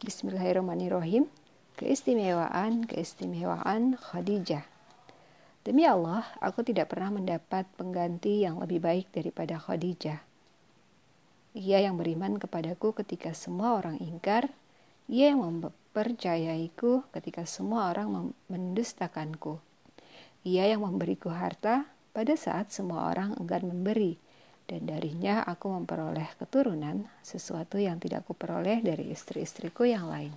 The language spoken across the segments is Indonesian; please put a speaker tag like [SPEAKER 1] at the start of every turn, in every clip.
[SPEAKER 1] Bismillahirrahmanirrahim. Keistimewaan-keistimewaan Khadijah. Demi Allah, aku tidak pernah mendapat pengganti yang lebih baik daripada Khadijah. Ia yang beriman kepadaku ketika semua orang ingkar, ia yang mempercayaiku ketika semua orang mendustakanku. Ia yang memberiku harta pada saat semua orang enggan memberi, dan darinya aku memperoleh keturunan, sesuatu yang tidak kuperoleh dari istri-istriku yang lain.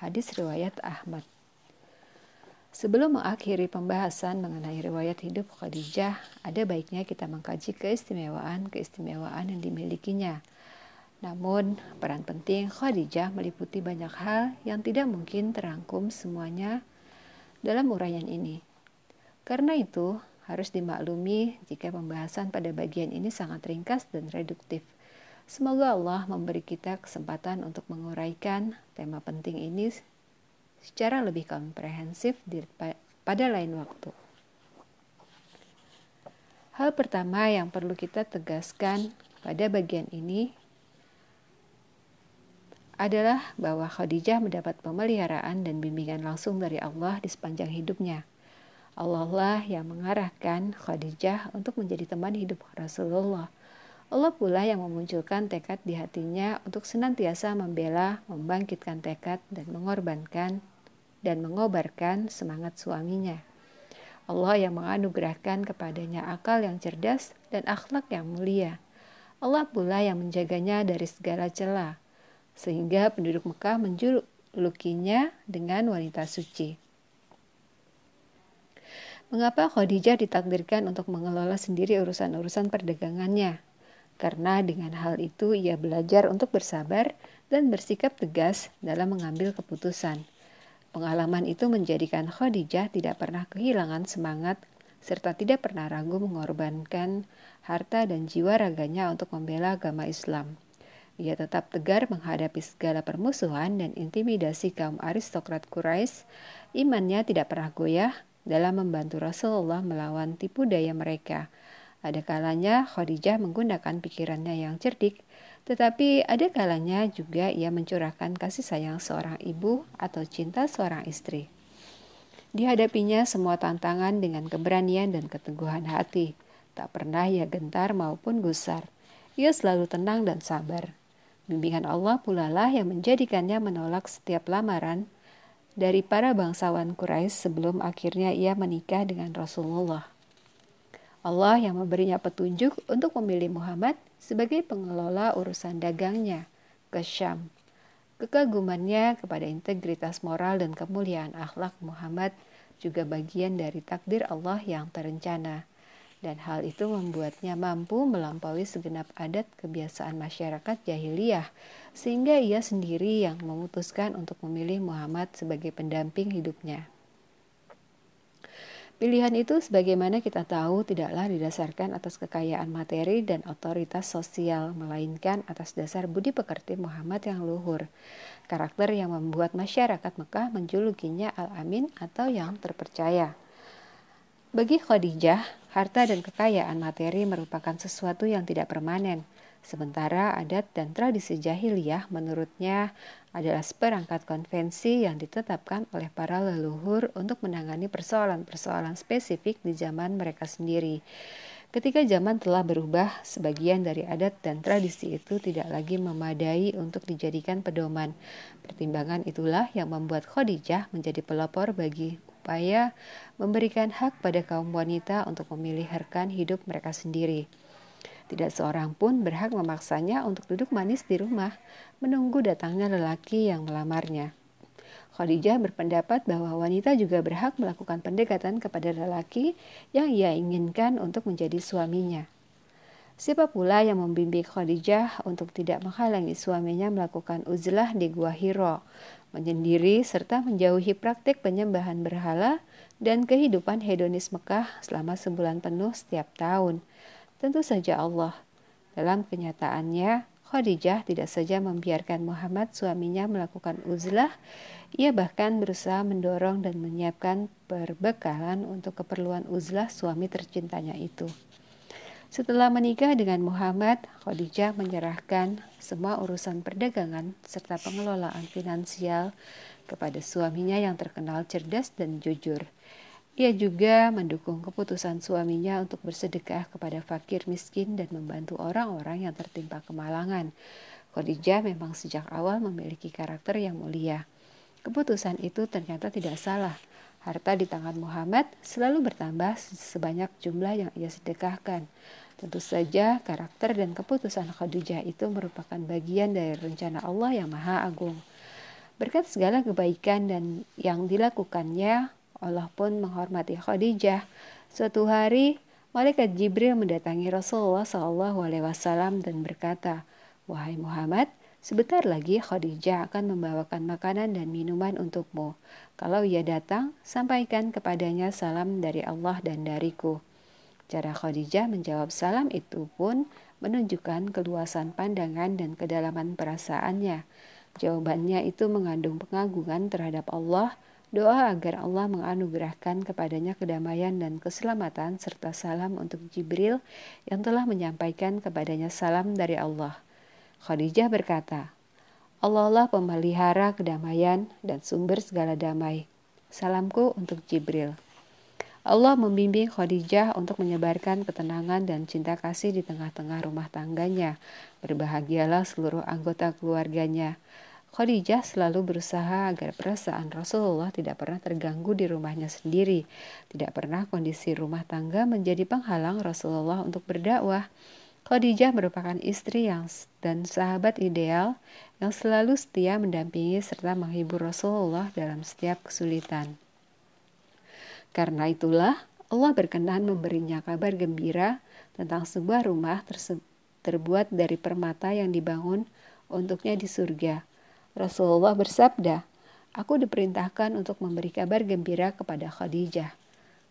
[SPEAKER 1] Hadis riwayat Ahmad. Sebelum mengakhiri pembahasan mengenai riwayat hidup Khadijah, ada baiknya kita mengkaji keistimewaan-keistimewaan yang dimilikinya. Namun, peran penting Khadijah meliputi banyak hal yang tidak mungkin terangkum semuanya dalam uraian ini. Karena itu, harus dimaklumi jika pembahasan pada bagian ini sangat ringkas dan reduktif. Semoga Allah memberi kita kesempatan untuk menguraikan tema penting ini secara lebih komprehensif pada lain waktu. Hal pertama yang perlu kita tegaskan pada bagian ini adalah bahwa Khadijah mendapat pemeliharaan dan bimbingan langsung dari Allah di sepanjang hidupnya. Allah lah yang mengarahkan Khadijah untuk menjadi teman hidup Rasulullah Allah pula yang memunculkan tekad di hatinya untuk senantiasa membela, membangkitkan tekad dan mengorbankan dan mengobarkan semangat suaminya. Allah yang menganugerahkan kepadanya akal yang cerdas dan akhlak yang mulia. Allah pula yang menjaganya dari segala celah, sehingga penduduk Mekah menjulukinya dengan wanita suci. Mengapa Khadijah ditakdirkan untuk mengelola sendiri urusan-urusan perdagangannya? karena dengan hal itu ia belajar untuk bersabar dan bersikap tegas dalam mengambil keputusan. Pengalaman itu menjadikan Khadijah tidak pernah kehilangan semangat serta tidak pernah ragu mengorbankan harta dan jiwa raganya untuk membela agama Islam. Ia tetap tegar menghadapi segala permusuhan dan intimidasi kaum aristokrat Quraisy. Imannya tidak pernah goyah dalam membantu Rasulullah melawan tipu daya mereka ada kalanya Khadijah menggunakan pikirannya yang cerdik, tetapi ada kalanya juga ia mencurahkan kasih sayang seorang ibu atau cinta seorang istri. Dihadapinya semua tantangan dengan keberanian dan keteguhan hati. Tak pernah ia gentar maupun gusar. Ia selalu tenang dan sabar. Bimbingan Allah pula lah yang menjadikannya menolak setiap lamaran dari para bangsawan Quraisy sebelum akhirnya ia menikah dengan Rasulullah. Allah yang memberinya petunjuk untuk memilih Muhammad sebagai pengelola urusan dagangnya ke Syam. Kekagumannya kepada integritas moral dan kemuliaan akhlak Muhammad juga bagian dari takdir Allah yang terencana. Dan hal itu membuatnya mampu melampaui segenap adat kebiasaan masyarakat jahiliyah, sehingga ia sendiri yang memutuskan untuk memilih Muhammad sebagai pendamping hidupnya. Pilihan itu sebagaimana kita tahu tidaklah didasarkan atas kekayaan materi dan otoritas sosial, melainkan atas dasar budi pekerti Muhammad yang luhur. Karakter yang membuat masyarakat Mekah menjulukinya Al-Amin atau yang terpercaya. Bagi Khadijah, harta dan kekayaan materi merupakan sesuatu yang tidak permanen. Sementara adat dan tradisi jahiliyah menurutnya adalah seperangkat konvensi yang ditetapkan oleh para leluhur untuk menangani persoalan-persoalan spesifik di zaman mereka sendiri. Ketika zaman telah berubah, sebagian dari adat dan tradisi itu tidak lagi memadai untuk dijadikan pedoman. Pertimbangan itulah yang membuat Khadijah menjadi pelopor bagi upaya memberikan hak pada kaum wanita untuk memilih harkan hidup mereka sendiri. Tidak seorang pun berhak memaksanya untuk duduk manis di rumah, menunggu datangnya lelaki yang melamarnya. Khadijah berpendapat bahwa wanita juga berhak melakukan pendekatan kepada lelaki yang ia inginkan untuk menjadi suaminya. Siapa pula yang membimbing Khadijah untuk tidak menghalangi suaminya melakukan uzlah di Gua Hiro, menyendiri serta menjauhi praktik penyembahan berhala dan kehidupan hedonis Mekah selama sebulan penuh setiap tahun – Tentu saja Allah. Dalam kenyataannya, Khadijah tidak saja membiarkan Muhammad suaminya melakukan uzlah, ia bahkan berusaha mendorong dan menyiapkan perbekalan untuk keperluan uzlah suami tercintanya itu. Setelah menikah dengan Muhammad, Khadijah menyerahkan semua urusan perdagangan serta pengelolaan finansial kepada suaminya yang terkenal cerdas dan jujur. Ia juga mendukung keputusan suaminya untuk bersedekah kepada fakir miskin dan membantu orang-orang yang tertimpa kemalangan. Khadijah memang sejak awal memiliki karakter yang mulia. Keputusan itu ternyata tidak salah. Harta di tangan Muhammad selalu bertambah sebanyak jumlah yang ia sedekahkan. Tentu saja karakter dan keputusan Khadijah itu merupakan bagian dari rencana Allah yang Maha Agung. Berkat segala kebaikan dan yang dilakukannya, Allah pun menghormati Khadijah. Suatu hari, malaikat Jibril mendatangi Rasulullah SAW dan berkata, "Wahai Muhammad, Sebentar lagi Khadijah akan membawakan makanan dan minuman untukmu. Kalau ia datang, sampaikan kepadanya salam dari Allah dan dariku. Cara Khadijah menjawab salam itu pun menunjukkan keluasan pandangan dan kedalaman perasaannya. Jawabannya itu mengandung pengagungan terhadap Allah, doa agar Allah menganugerahkan kepadanya kedamaian dan keselamatan serta salam untuk Jibril yang telah menyampaikan kepadanya salam dari Allah. Khadijah berkata, Allah lah pemelihara kedamaian dan sumber segala damai. Salamku untuk Jibril. Allah membimbing Khadijah untuk menyebarkan ketenangan dan cinta kasih di tengah-tengah rumah tangganya. Berbahagialah seluruh anggota keluarganya. Khadijah selalu berusaha agar perasaan Rasulullah tidak pernah terganggu di rumahnya sendiri. Tidak pernah kondisi rumah tangga menjadi penghalang Rasulullah untuk berdakwah. Khadijah merupakan istri yang dan sahabat ideal yang selalu setia mendampingi serta menghibur Rasulullah dalam setiap kesulitan. Karena itulah Allah berkenan memberinya kabar gembira tentang sebuah rumah terbuat dari permata yang dibangun untuknya di surga. Rasulullah bersabda, Aku diperintahkan untuk memberi kabar gembira kepada Khadijah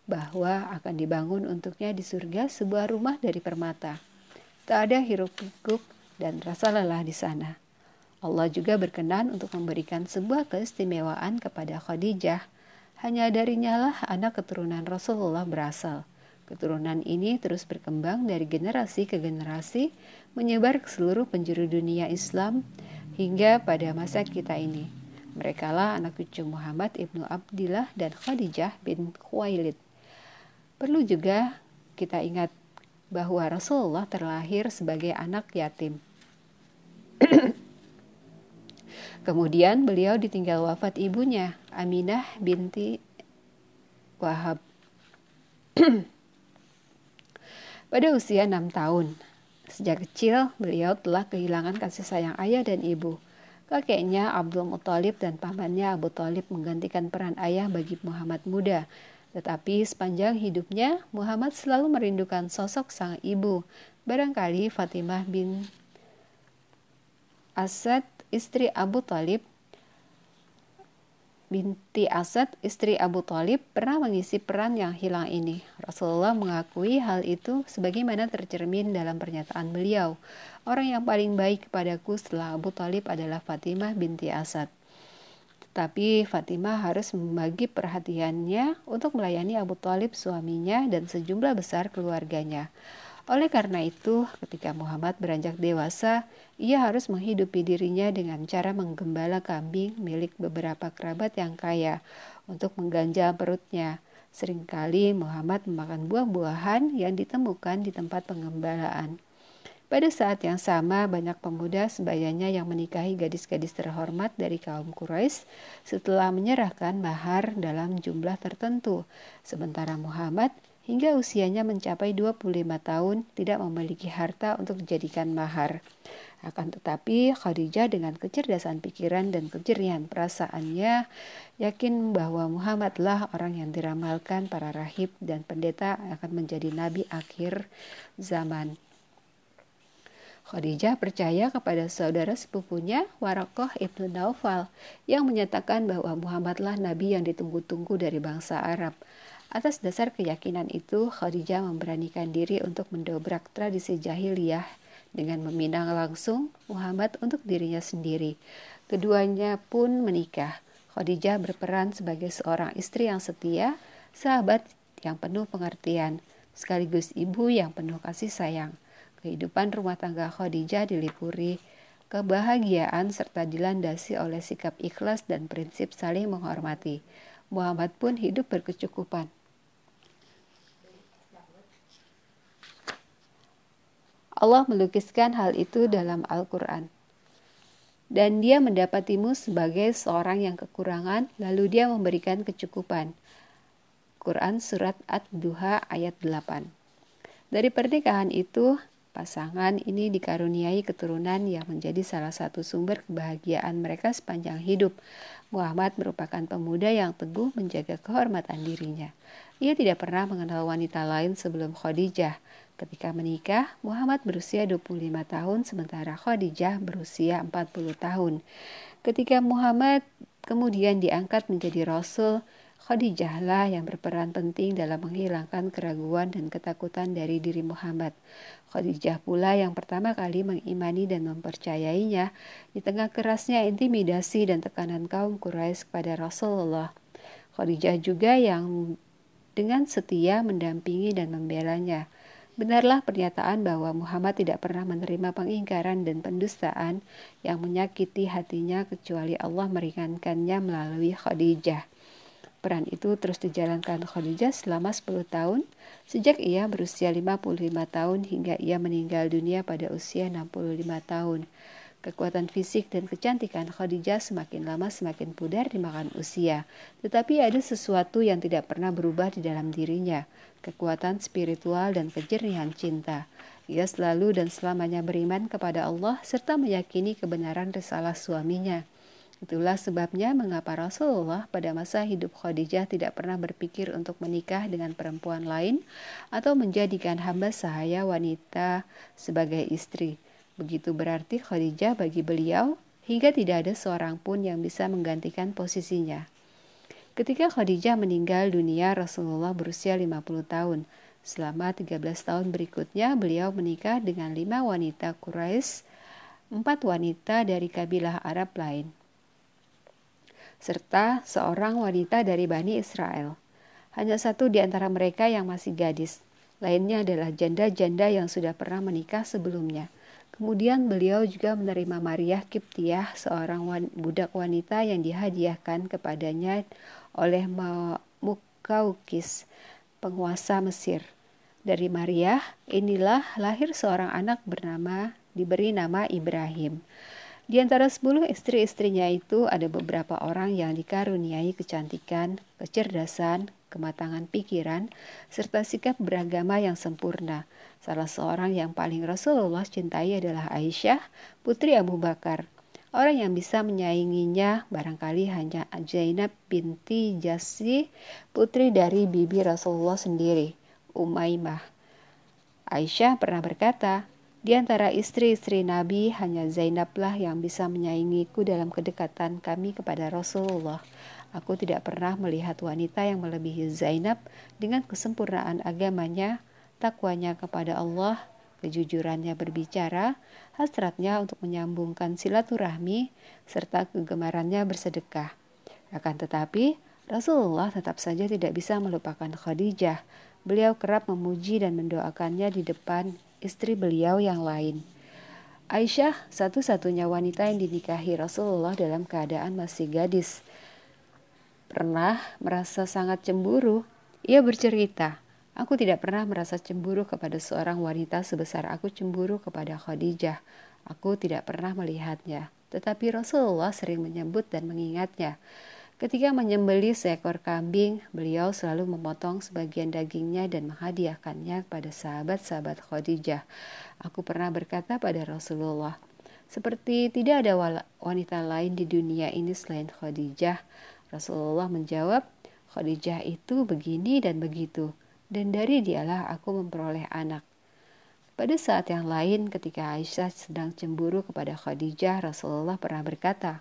[SPEAKER 1] bahwa akan dibangun untuknya di surga sebuah rumah dari permata Tak ada hiruk pikuk dan rasa lelah di sana. Allah juga berkenan untuk memberikan sebuah keistimewaan kepada Khadijah. Hanya darinya lah anak keturunan Rasulullah berasal. Keturunan ini terus berkembang dari generasi ke generasi, menyebar ke seluruh penjuru dunia Islam hingga pada masa kita ini. Mereka lah anak cucu Muhammad ibnu Abdillah dan Khadijah bin Khuwailid. Perlu juga kita ingat bahwa Rasulullah terlahir sebagai anak yatim. Kemudian beliau ditinggal wafat ibunya, Aminah binti Wahab. Pada usia enam tahun, sejak kecil beliau telah kehilangan kasih sayang ayah dan ibu. Kakeknya Abdul Muthalib dan pamannya Abu Talib menggantikan peran ayah bagi Muhammad muda tetapi sepanjang hidupnya, Muhammad selalu merindukan sosok sang ibu. Barangkali Fatimah bin Asad, istri Abu Talib, binti Asad, istri Abu Talib, pernah mengisi peran yang hilang ini. Rasulullah mengakui hal itu sebagaimana tercermin dalam pernyataan beliau. Orang yang paling baik kepadaku setelah Abu Talib adalah Fatimah binti Asad. Tapi Fatimah harus membagi perhatiannya untuk melayani Abu Talib suaminya dan sejumlah besar keluarganya. Oleh karena itu, ketika Muhammad beranjak dewasa, ia harus menghidupi dirinya dengan cara menggembala kambing milik beberapa kerabat yang kaya untuk mengganjal perutnya. Seringkali Muhammad memakan buah-buahan yang ditemukan di tempat pengembalaan. Pada saat yang sama, banyak pemuda sebayanya yang menikahi gadis-gadis terhormat dari kaum Quraisy setelah menyerahkan mahar dalam jumlah tertentu. Sementara Muhammad hingga usianya mencapai 25 tahun tidak memiliki harta untuk dijadikan mahar. Akan tetapi Khadijah dengan kecerdasan pikiran dan kejerihan perasaannya yakin bahwa Muhammadlah orang yang diramalkan para rahib dan pendeta akan menjadi nabi akhir zaman. Khadijah percaya kepada saudara sepupunya Warokoh ibnu Naufal yang menyatakan bahwa Muhammadlah nabi yang ditunggu-tunggu dari bangsa Arab. Atas dasar keyakinan itu, Khadijah memberanikan diri untuk mendobrak tradisi jahiliyah dengan meminang langsung Muhammad untuk dirinya sendiri. Keduanya pun menikah. Khadijah berperan sebagai seorang istri yang setia, sahabat yang penuh pengertian, sekaligus ibu yang penuh kasih sayang. Kehidupan rumah tangga Khadijah dilipuri kebahagiaan serta dilandasi oleh sikap ikhlas dan prinsip saling menghormati. Muhammad pun hidup berkecukupan. Allah melukiskan hal itu dalam Al-Quran. Dan dia mendapatimu sebagai seorang yang kekurangan, lalu dia memberikan kecukupan. Quran Surat Ad-Duha ayat 8 Dari pernikahan itu, Pasangan ini dikaruniai keturunan yang menjadi salah satu sumber kebahagiaan mereka sepanjang hidup. Muhammad merupakan pemuda yang teguh menjaga kehormatan dirinya. Ia tidak pernah mengenal wanita lain sebelum Khadijah. Ketika menikah, Muhammad berusia 25 tahun sementara Khadijah berusia 40 tahun. Ketika Muhammad kemudian diangkat menjadi rasul, Khadijahlah yang berperan penting dalam menghilangkan keraguan dan ketakutan dari diri Muhammad. Khadijah pula yang pertama kali mengimani dan mempercayainya di tengah kerasnya intimidasi dan tekanan kaum Quraisy kepada Rasulullah. Khadijah juga yang dengan setia mendampingi dan membelanya. Benarlah pernyataan bahwa Muhammad tidak pernah menerima pengingkaran dan pendustaan yang menyakiti hatinya kecuali Allah meringankannya melalui Khadijah. Peran itu terus dijalankan Khadijah selama 10 tahun, sejak ia berusia 55 tahun hingga ia meninggal dunia pada usia 65 tahun. Kekuatan fisik dan kecantikan Khadijah semakin lama semakin pudar dimakan usia. Tetapi ada sesuatu yang tidak pernah berubah di dalam dirinya, kekuatan spiritual dan kejernihan cinta. Ia selalu dan selamanya beriman kepada Allah serta meyakini kebenaran risalah suaminya. Itulah sebabnya mengapa Rasulullah pada masa hidup Khadijah tidak pernah berpikir untuk menikah dengan perempuan lain atau menjadikan hamba sahaya wanita sebagai istri. Begitu berarti Khadijah bagi beliau hingga tidak ada seorang pun yang bisa menggantikan posisinya. Ketika Khadijah meninggal dunia, Rasulullah berusia 50 tahun. Selama 13 tahun berikutnya, beliau menikah dengan lima wanita Quraisy, empat wanita dari kabilah Arab lain serta seorang wanita dari Bani Israel. Hanya satu di antara mereka yang masih gadis, lainnya adalah janda-janda yang sudah pernah menikah sebelumnya. Kemudian beliau juga menerima Maria Kiptiah, seorang budak wanita yang dihadiahkan kepadanya oleh Mukaukis, penguasa Mesir. Dari Maria, inilah lahir seorang anak bernama diberi nama Ibrahim. Di antara sepuluh istri-istrinya itu ada beberapa orang yang dikaruniai kecantikan, kecerdasan, kematangan pikiran, serta sikap beragama yang sempurna. Salah seorang yang paling Rasulullah cintai adalah Aisyah, putri Abu Bakar. Orang yang bisa menyainginya barangkali hanya Zainab binti Jasi, putri dari bibi Rasulullah sendiri, Umaymah. Aisyah pernah berkata, di antara istri-istri Nabi, hanya Zainablah yang bisa menyaingiku dalam kedekatan kami kepada Rasulullah. Aku tidak pernah melihat wanita yang melebihi Zainab dengan kesempurnaan agamanya, takwanya kepada Allah, kejujurannya berbicara, hasratnya untuk menyambungkan silaturahmi, serta kegemarannya bersedekah. Akan tetapi, Rasulullah tetap saja tidak bisa melupakan Khadijah. Beliau kerap memuji dan mendoakannya di depan istri beliau yang lain. Aisyah satu-satunya wanita yang dinikahi Rasulullah dalam keadaan masih gadis. Pernah merasa sangat cemburu. Ia bercerita, Aku tidak pernah merasa cemburu kepada seorang wanita sebesar aku cemburu kepada Khadijah. Aku tidak pernah melihatnya, tetapi Rasulullah sering menyebut dan mengingatnya. Ketika menyembeli seekor kambing, beliau selalu memotong sebagian dagingnya dan menghadiahkannya kepada sahabat-sahabat Khadijah. Aku pernah berkata pada Rasulullah, seperti tidak ada wanita lain di dunia ini selain Khadijah. Rasulullah menjawab, Khadijah itu begini dan begitu, dan dari dialah aku memperoleh anak. Pada saat yang lain, ketika Aisyah sedang cemburu kepada Khadijah, Rasulullah pernah berkata,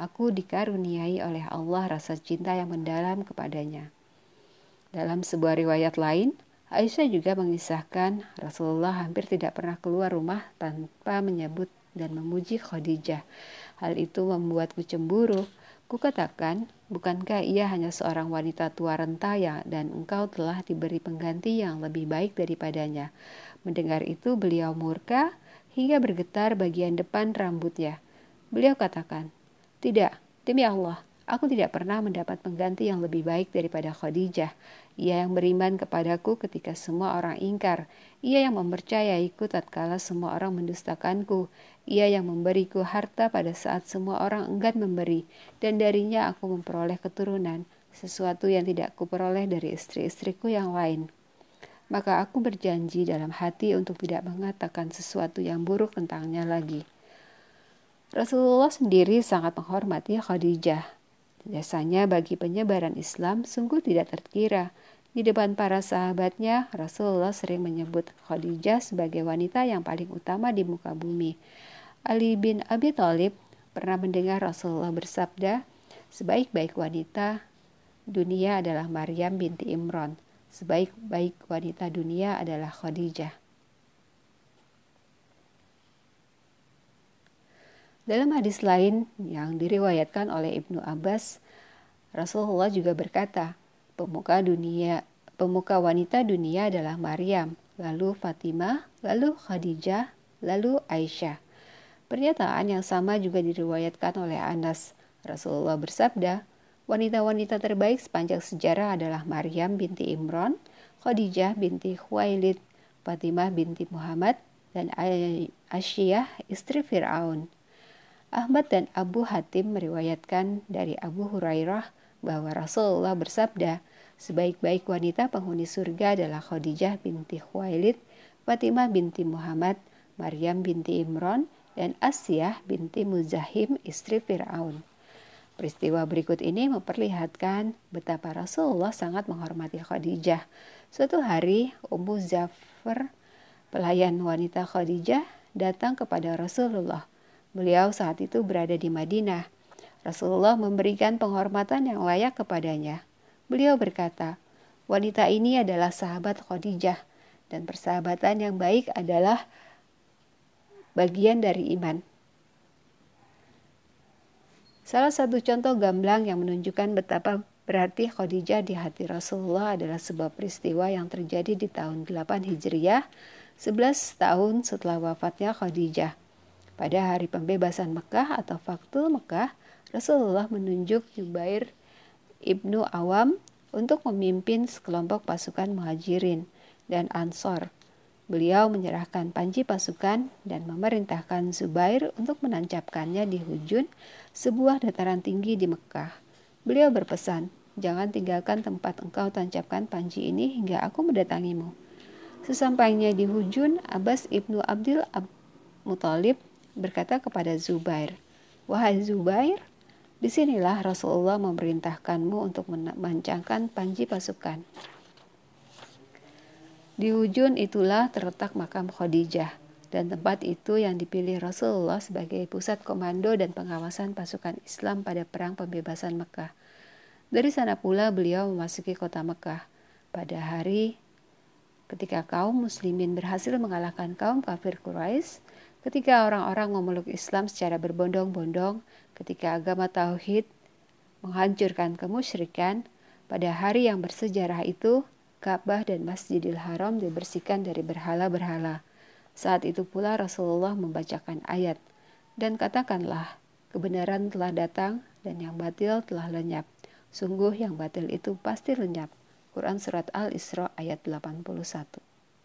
[SPEAKER 1] aku dikaruniai oleh Allah rasa cinta yang mendalam kepadanya. Dalam sebuah riwayat lain, Aisyah juga mengisahkan Rasulullah hampir tidak pernah keluar rumah tanpa menyebut dan memuji Khadijah. Hal itu membuatku cemburu. Kukatakan, bukankah ia hanya seorang wanita tua renta ya dan engkau telah diberi pengganti yang lebih baik daripadanya. Mendengar itu beliau murka hingga bergetar bagian depan rambutnya. Beliau katakan, Tidak, demi Allah, Aku tidak pernah mendapat pengganti yang lebih baik daripada Khadijah. Ia yang beriman kepadaku ketika semua orang ingkar. Ia yang mempercayaiku tatkala semua orang mendustakanku. Ia yang memberiku harta pada saat semua orang enggan memberi. Dan darinya aku memperoleh keturunan, sesuatu yang tidak kuperoleh dari istri-istriku yang lain. Maka aku berjanji dalam hati untuk tidak mengatakan sesuatu yang buruk tentangnya lagi. Rasulullah sendiri sangat menghormati Khadijah Jasanya bagi penyebaran Islam sungguh tidak terkira. Di depan para sahabatnya, Rasulullah sering menyebut Khadijah sebagai wanita yang paling utama di muka bumi. Ali bin Abi Thalib pernah mendengar Rasulullah bersabda, sebaik-baik wanita dunia adalah Maryam binti Imran, sebaik-baik wanita dunia adalah Khadijah. Dalam hadis lain yang diriwayatkan oleh Ibnu Abbas, Rasulullah juga berkata, pemuka dunia, pemuka wanita dunia adalah Maryam, lalu Fatimah, lalu Khadijah, lalu Aisyah. Pernyataan yang sama juga diriwayatkan oleh Anas. Rasulullah bersabda, wanita-wanita terbaik sepanjang sejarah adalah Maryam binti Imran, Khadijah binti Khuwailid, Fatimah binti Muhammad, dan Aisyah istri Fir'aun. Ahmad dan Abu Hatim meriwayatkan dari Abu Hurairah bahwa Rasulullah bersabda, sebaik-baik wanita penghuni surga adalah Khadijah binti Khuwailid, Fatimah binti Muhammad, Maryam binti Imran, dan Asiyah binti Muzahim istri Fir'aun. Peristiwa berikut ini memperlihatkan betapa Rasulullah sangat menghormati Khadijah. Suatu hari, Ummu Zafar, pelayan wanita Khadijah, datang kepada Rasulullah Beliau saat itu berada di Madinah. Rasulullah memberikan penghormatan yang layak kepadanya. Beliau berkata, "Wanita ini adalah sahabat Khadijah, dan persahabatan yang baik adalah bagian dari iman." Salah satu contoh gamblang yang menunjukkan betapa berarti Khadijah di hati Rasulullah adalah sebuah peristiwa yang terjadi di tahun 8 Hijriah, 11 tahun setelah wafatnya Khadijah. Pada hari pembebasan Mekah atau Faktul Mekah, Rasulullah menunjuk Jubair ibnu Awam untuk memimpin sekelompok pasukan muhajirin dan ansor. Beliau menyerahkan panji pasukan dan memerintahkan Zubair untuk menancapkannya di Hujun, sebuah dataran tinggi di Mekah. Beliau berpesan, jangan tinggalkan tempat engkau tancapkan panji ini hingga aku mendatangimu. Sesampainya di Hujun, Abbas ibnu Abdul Ab Mutalib berkata kepada Zubair, Wahai Zubair, di sinilah Rasulullah memerintahkanmu untuk memancangkan panji pasukan. Di ujung itulah terletak makam Khadijah, dan tempat itu yang dipilih Rasulullah sebagai pusat komando dan pengawasan pasukan Islam pada perang pembebasan Mekah. Dari sana pula beliau memasuki kota Mekah. Pada hari ketika kaum muslimin berhasil mengalahkan kaum kafir Quraisy, Ketika orang-orang memeluk Islam secara berbondong-bondong, ketika agama tauhid menghancurkan kemusyrikan, pada hari yang bersejarah itu, Ka'bah dan Masjidil Haram dibersihkan dari berhala-berhala. Saat itu pula Rasulullah membacakan ayat, dan katakanlah, kebenaran telah datang dan yang batil telah lenyap. Sungguh yang batil itu pasti lenyap. Quran Surat Al-Isra ayat 81